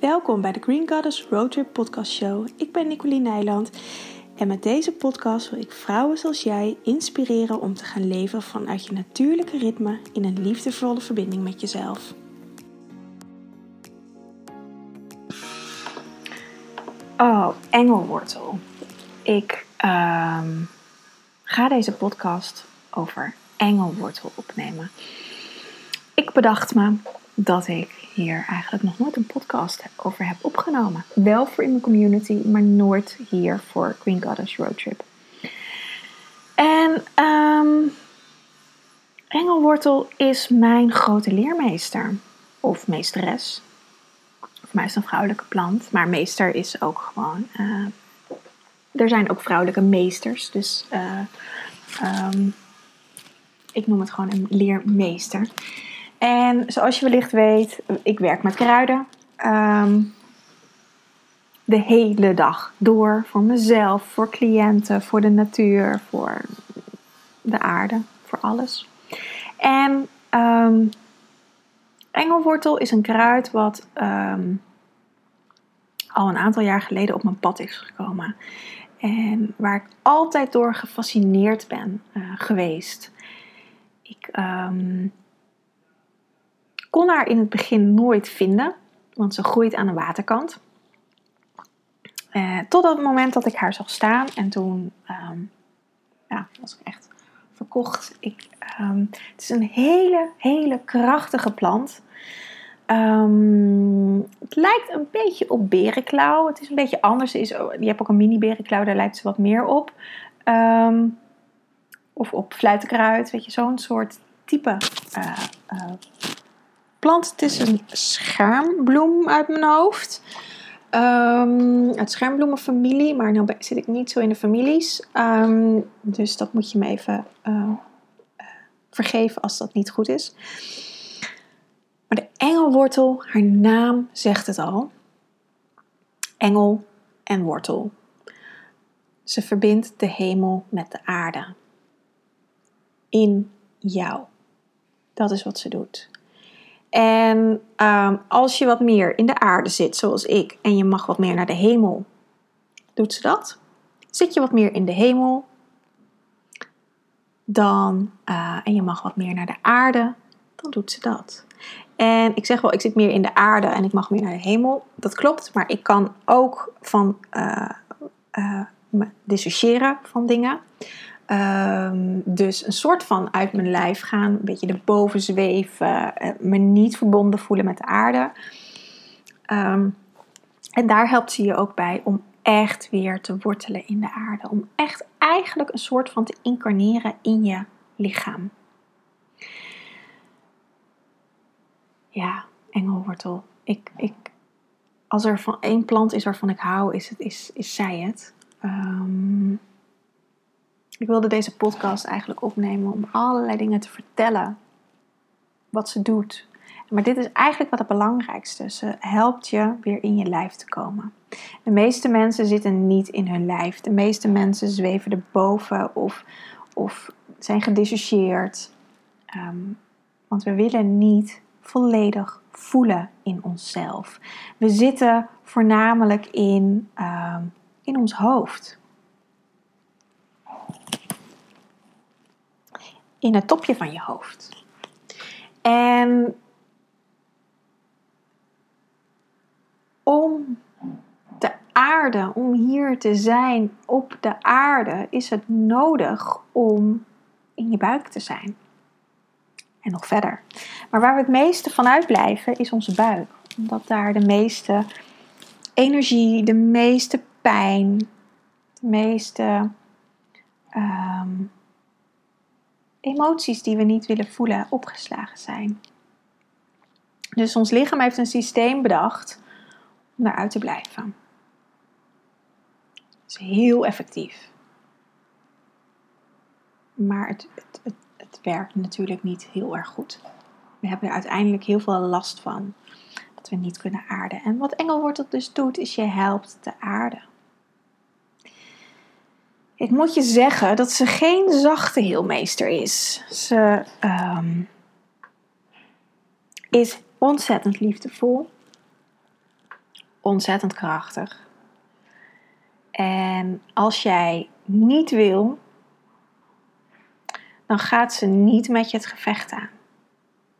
Welkom bij de Green Goddess Roadtrip Podcast Show. Ik ben Nicoline Nijland en met deze podcast wil ik vrouwen zoals jij inspireren om te gaan leven vanuit je natuurlijke ritme in een liefdevolle verbinding met jezelf. Oh, engelwortel. Ik ehm, ga deze podcast over engelwortel opnemen. Ik bedacht me dat ik hier eigenlijk nog nooit een podcast over heb opgenomen. Wel voor in mijn community, maar nooit hier voor Green Goddess Road Trip. En um, engelwortel is mijn grote leermeester of meesteres. Voor mij is het een vrouwelijke plant, maar meester is ook gewoon. Uh, er zijn ook vrouwelijke meesters, dus uh, um, ik noem het gewoon een leermeester. En zoals je wellicht weet, ik werk met kruiden. Um, de hele dag door voor mezelf, voor cliënten, voor de natuur, voor de aarde, voor alles. En um, engelwortel is een kruid wat um, al een aantal jaar geleden op mijn pad is gekomen. En waar ik altijd door gefascineerd ben uh, geweest. Ik kon haar in het begin nooit vinden, want ze groeit aan de waterkant. Uh, tot het moment dat ik haar zag staan en toen um, ja, was ik echt verkocht. Ik, um, het is een hele, hele krachtige plant. Um, het lijkt een beetje op berenklauw. Het is een beetje anders. Is, je hebt ook een mini berenklauw, daar lijkt ze wat meer op. Of op fluitenkruid, weet je, zo'n soort type uh, plant. Het is een schermbloem uit mijn hoofd. Um, uit schermbloemenfamilie, maar nu zit ik niet zo in de families. Um, dus dat moet je me even uh, vergeven als dat niet goed is. Maar de engelwortel, haar naam zegt het al. Engel en wortel. Ze verbindt de hemel met de aarde. In jou. Dat is wat ze doet. En um, als je wat meer in de aarde zit, zoals ik, en je mag wat meer naar de hemel, doet ze dat. Zit je wat meer in de hemel, dan, uh, en je mag wat meer naar de aarde, dan doet ze dat. En ik zeg wel, ik zit meer in de aarde en ik mag meer naar de hemel. Dat klopt, maar ik kan ook van uh, me dissociëren van dingen. Um, dus een soort van uit mijn lijf gaan, een beetje erboven zweven, me niet verbonden voelen met de aarde. Um, en daar helpt ze je ook bij om echt weer te wortelen in de aarde. Om echt eigenlijk een soort van te incarneren in je lichaam. Ja, engelwortel. Ik, ik, als er van één plant is waarvan ik hou, is, het, is, is zij het. Um, ik wilde deze podcast eigenlijk opnemen om allerlei dingen te vertellen. Wat ze doet. Maar dit is eigenlijk wat het belangrijkste. Ze helpt je weer in je lijf te komen. De meeste mensen zitten niet in hun lijf. De meeste mensen zweven erboven of, of zijn gedissocieerd. Um, want we willen niet volledig voelen in onszelf. We zitten voornamelijk in, um, in ons hoofd. In het topje van je hoofd. En om de aarde, om hier te zijn op de aarde, is het nodig om in je buik te zijn en nog verder. Maar waar we het meeste van uitblijven is onze buik. Omdat daar de meeste energie, de meeste pijn, de meeste um, emoties die we niet willen voelen opgeslagen zijn. Dus ons lichaam heeft een systeem bedacht om daaruit te blijven. Dat is heel effectief. Maar het, het, het het werkt natuurlijk niet heel erg goed. We hebben er uiteindelijk heel veel last van dat we niet kunnen aarden. En wat engelwortel dus doet, is je helpt te aarden. Ik moet je zeggen dat ze geen zachte heelmeester is. Ze um, is ontzettend liefdevol. ontzettend krachtig. En als jij niet wil, dan gaat ze niet met je het gevecht aan.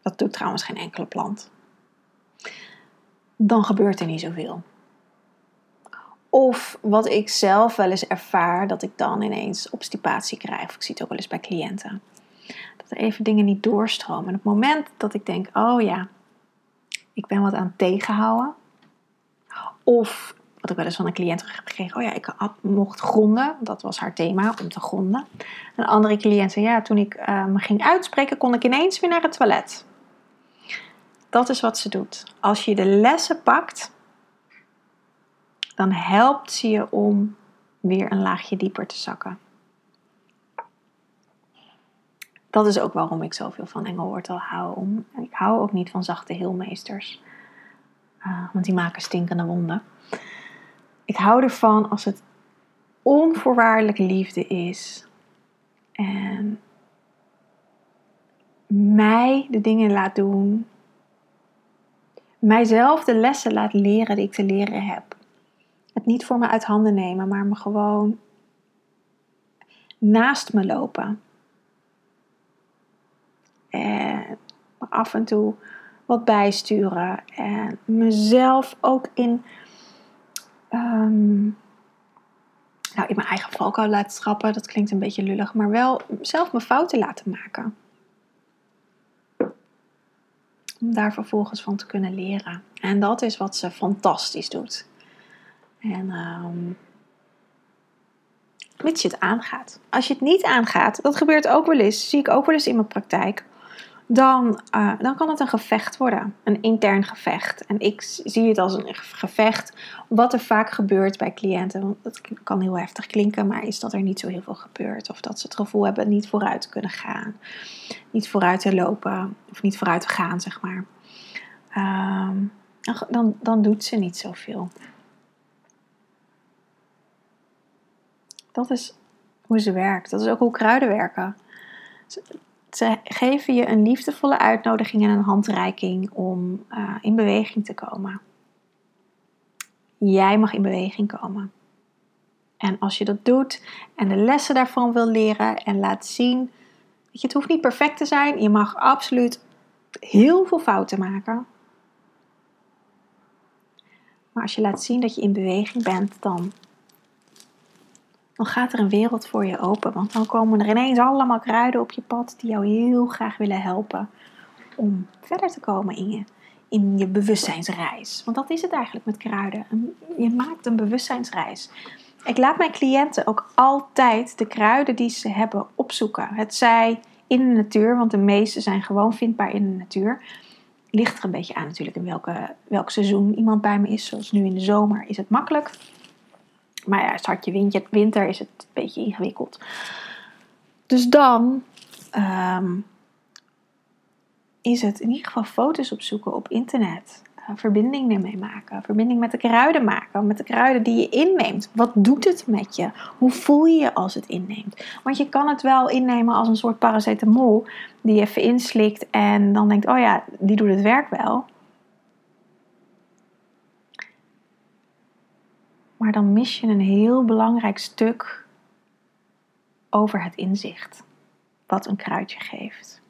Dat doet trouwens geen enkele plant. Dan gebeurt er niet zoveel. Of wat ik zelf wel eens ervaar, dat ik dan ineens obstipatie krijg. Ik zie het ook wel eens bij cliënten. Dat er even dingen niet doorstromen. En op het moment dat ik denk, oh ja, ik ben wat aan het tegenhouden. Of wat ik wel eens van een cliënt heb gekregen. Oh ja, ik mocht gronden. Dat was haar thema, om te gronden. Een andere cliënt zei, ja, toen ik me ging uitspreken, kon ik ineens weer naar het toilet. Dat is wat ze doet. Als je de lessen pakt, dan helpt ze je om weer een laagje dieper te zakken. Dat is ook waarom ik zoveel van Engelwortel hou. Ik hou ook niet van zachte heelmeesters. Uh, want die maken stinkende wonden. Ik hou ervan als het onvoorwaardelijk liefde is. En mij de dingen laat doen. Mijzelf de lessen laat leren die ik te leren heb. Het niet voor me uit handen nemen, maar me gewoon naast me lopen. En af en toe wat bijsturen. En mezelf ook in, um, nou, in mijn eigen valkuil laten trappen. Dat klinkt een beetje lullig, maar wel zelf mijn fouten laten maken. Om daar vervolgens van te kunnen leren. En dat is wat ze fantastisch doet. En um, mits je het aangaat. Als je het niet aangaat, dat gebeurt ook wel eens, zie ik ook wel eens in mijn praktijk dan, uh, dan kan het een gevecht worden. Een intern gevecht. En ik zie het als een gevecht. Wat er vaak gebeurt bij cliënten. Want dat kan heel heftig klinken, maar is dat er niet zo heel veel gebeurt. Of dat ze het gevoel hebben niet vooruit te kunnen gaan. Niet vooruit te lopen. Of niet vooruit te gaan, zeg maar. Uh, dan, dan doet ze niet zoveel. Dat is hoe ze werkt. Dat is ook hoe kruiden werken. Ze geven je een liefdevolle uitnodiging en een handreiking om uh, in beweging te komen. Jij mag in beweging komen. En als je dat doet en de lessen daarvan wil leren en laat zien, weet je, het hoeft niet perfect te zijn. Je mag absoluut heel veel fouten maken. Maar als je laat zien dat je in beweging bent, dan dan gaat er een wereld voor je open. Want dan komen er ineens allemaal kruiden op je pad die jou heel graag willen helpen om verder te komen in je, in je bewustzijnsreis. Want dat is het eigenlijk met kruiden. Je maakt een bewustzijnsreis. Ik laat mijn cliënten ook altijd de kruiden die ze hebben opzoeken. Het zij in de natuur, want de meeste zijn gewoon vindbaar in de natuur. Ligt er een beetje aan natuurlijk in welke, welk seizoen iemand bij me is. Zoals nu in de zomer is het makkelijk. Maar ja, start je winter is het een beetje ingewikkeld. Dus dan ehm, is het in ieder geval foto's opzoeken op internet. Verbinding ermee maken. Verbinding met de kruiden maken. Met de kruiden die je inneemt. Wat doet het met je? Hoe voel je je als het inneemt? Want je kan het wel innemen als een soort paracetamol. Die je even inslikt en dan denkt, oh ja, die doet het werk wel. Maar dan mis je een heel belangrijk stuk over het inzicht wat een kruidje geeft.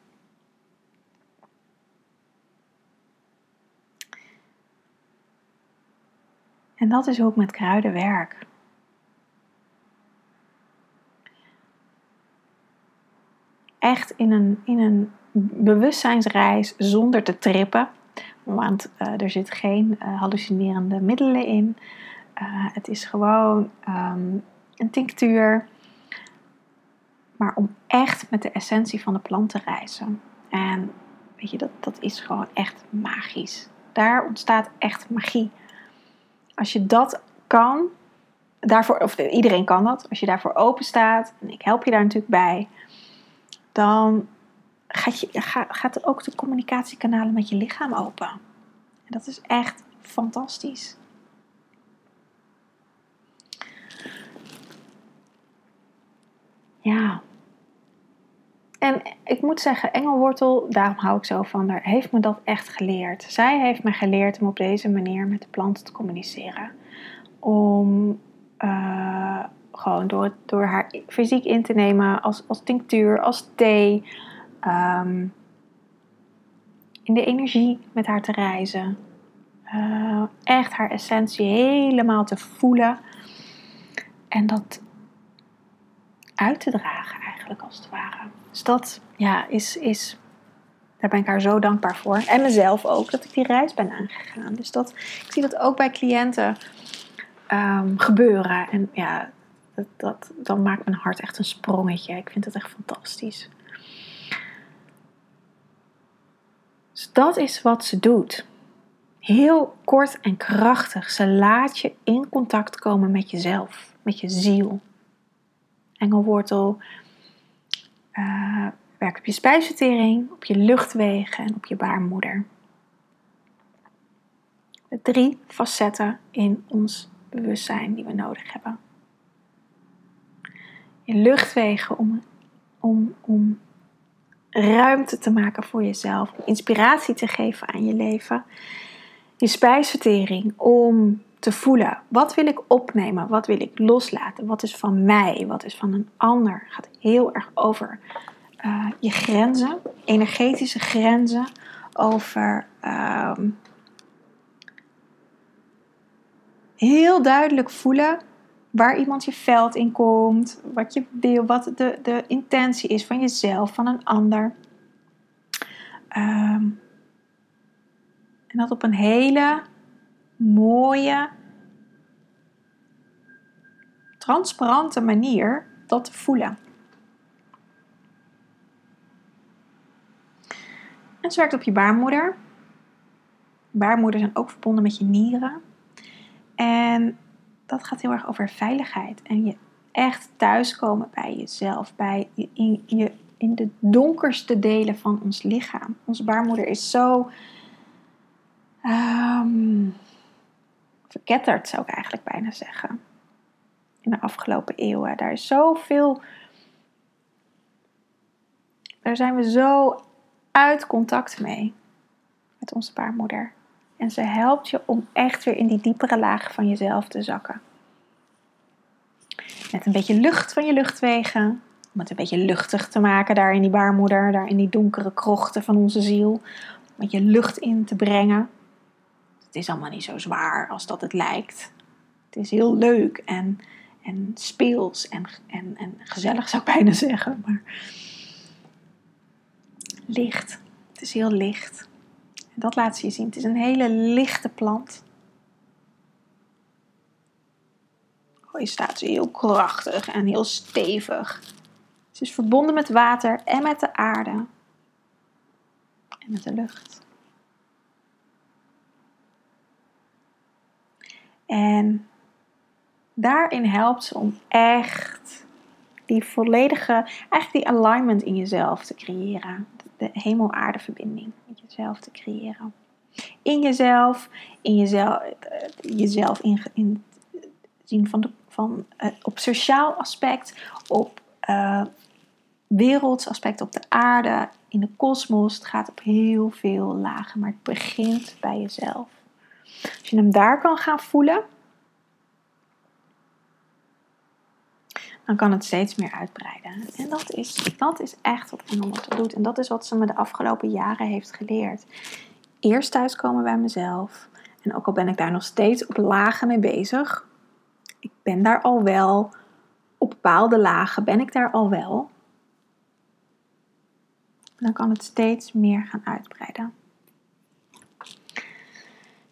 En dat is ook met kruiden werk. Echt in een, in een bewustzijnsreis zonder te trippen. Want uh, er zit geen uh, hallucinerende middelen in. Uh, het is gewoon um, een tinctuur. Maar om echt met de essentie van de plant te reizen. En weet je, dat, dat is gewoon echt magisch. Daar ontstaat echt magie. Als je dat kan, daarvoor, of iedereen kan dat, als je daarvoor open staat, en ik help je daar natuurlijk bij, dan gaat, je, gaat ook de communicatiekanalen met je lichaam open. En dat is echt fantastisch. Ja. en ik moet zeggen, Engelwortel, daarom hou ik zo van haar, heeft me dat echt geleerd. Zij heeft me geleerd om op deze manier met de planten te communiceren. Om uh, gewoon door, door haar fysiek in te nemen als, als tinctuur, als thee. Um, in de energie met haar te reizen. Uh, echt haar essentie helemaal te voelen. En dat uit te dragen eigenlijk als het ware. Dus dat ja, is, is, daar ben ik haar zo dankbaar voor. En mezelf ook, dat ik die reis ben aangegaan. Dus dat, ik zie dat ook bij cliënten um, gebeuren. En ja, dat, dat, dan maakt mijn hart echt een sprongetje. Ik vind het echt fantastisch. Dus dat is wat ze doet. Heel kort en krachtig. Ze laat je in contact komen met jezelf, met je ziel. Engelwortel uh, werkt op je spijsvertering, op je luchtwegen en op je baarmoeder. De drie facetten in ons bewustzijn die we nodig hebben. Je luchtwegen om, om, om ruimte te maken voor jezelf, om inspiratie te geven aan je leven. Je spijsvertering om te voelen. Wat wil ik opnemen? Wat wil ik loslaten? Wat is van mij? Wat is van een ander? Gaat heel erg over uh, je grenzen, energetische grenzen, over ehm, heel duidelijk voelen waar iemand je veld in komt, wat je wil, wat de, de intentie is van jezelf, van een ander. Um, en dat op een hele mooie, transparante manier dat te voelen. En ze werkt op je baarmoeder. Baarmoeder zijn ook verbonden met je nieren. En dat gaat heel erg over veiligheid. En je echt thuiskomen bij jezelf. Bij in, je, in de donkerste delen van ons lichaam. Onze baarmoeder is zo um, verketterd, zou ik eigenlijk bijna zeggen. In de afgelopen eeuwen. Daar is zoveel. Daar zijn we zo uit contact mee. Met onze baarmoeder. En ze helpt je om echt weer in die diepere lagen van jezelf te zakken. Met een beetje lucht van je luchtwegen. Om het een beetje luchtig te maken daar in die baarmoeder. Daar in die donkere krochten van onze ziel. Om je lucht in te brengen is allemaal niet zo zwaar als dat het lijkt. Het is heel leuk en, en speels en, en, en gezellig zou ik bijna zeggen. Maar licht. Het is heel licht. En dat laat ze je zien. Het is een hele lichte plant. Oh, staat ze heel krachtig en heel stevig. Ze is verbonden met water en met de aarde. En met de lucht. En daarin helpt ze om echt die volledige, eigenlijk die alignment in jezelf te creëren. De hemel-aarde verbinding met jezelf te creëren. In jezelf, in jezelf, eh, jezelf in, in zien van, de, van uh, op sociaal aspect, op uh, werelds aspect, op de aarde, in de kosmos. Het gaat op heel veel lagen, maar het begint bij jezelf. Als je hem daar kan gaan voelen, dan kan het steeds meer uitbreiden. En dat is, dat is echt wat Engelwortel doet. En dat is wat ze me de afgelopen jaren heeft geleerd. Eerst thuiskomen bij mezelf. En ook al ben ik daar nog steeds op lagen mee bezig. Ik ben daar al wel. Op bepaalde lagen ben ik daar al wel. Dan kan het steeds meer gaan uitbreiden.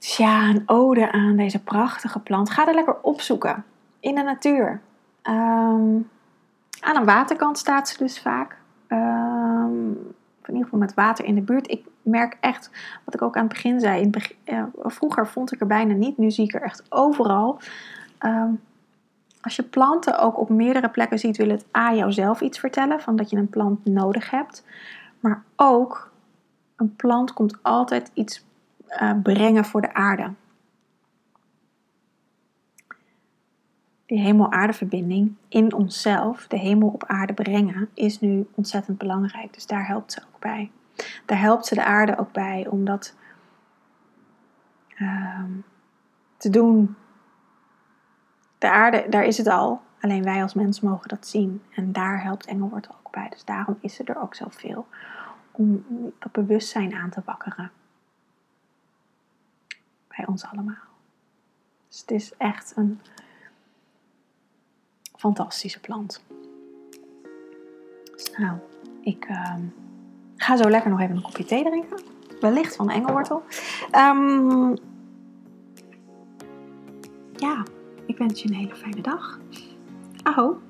Dus ja, een ode aan deze prachtige plant. Ga er lekker opzoeken in de natuur. Ehm, aan een waterkant staat ze dus vaak. Um, in ieder geval met water in de buurt. Ik merk echt, wat ik ook aan het begin zei. In begin, vroeger vond ik er bijna niet, nu zie ik er echt overal. Ehm, als je planten ook op meerdere plekken ziet, wil het A jouzelf iets vertellen van dat je een plant nodig hebt. Maar ook een plant komt altijd iets uh, brengen voor de aarde. die hemel-aarde-verbinding in onszelf, de hemel op aarde brengen, is nu ontzettend belangrijk. Dus daar helpt ze ook bij. Daar helpt ze de aarde ook bij om dat ehm, te doen. De aarde, daar is het al. Alleen wij als mensen mogen dat zien. En daar helpt Engelwortel ook bij. Dus daarom is er ook zoveel. Om dat bewustzijn aan te wakkeren. Bij ons allemaal. Dus het is echt een fantastische plant. Dus nou, ik ehm, ga zo lekker nog even een kopje thee drinken. Wellicht van engelwortel. Um, ja, ik wens je een hele fijne dag. Aho!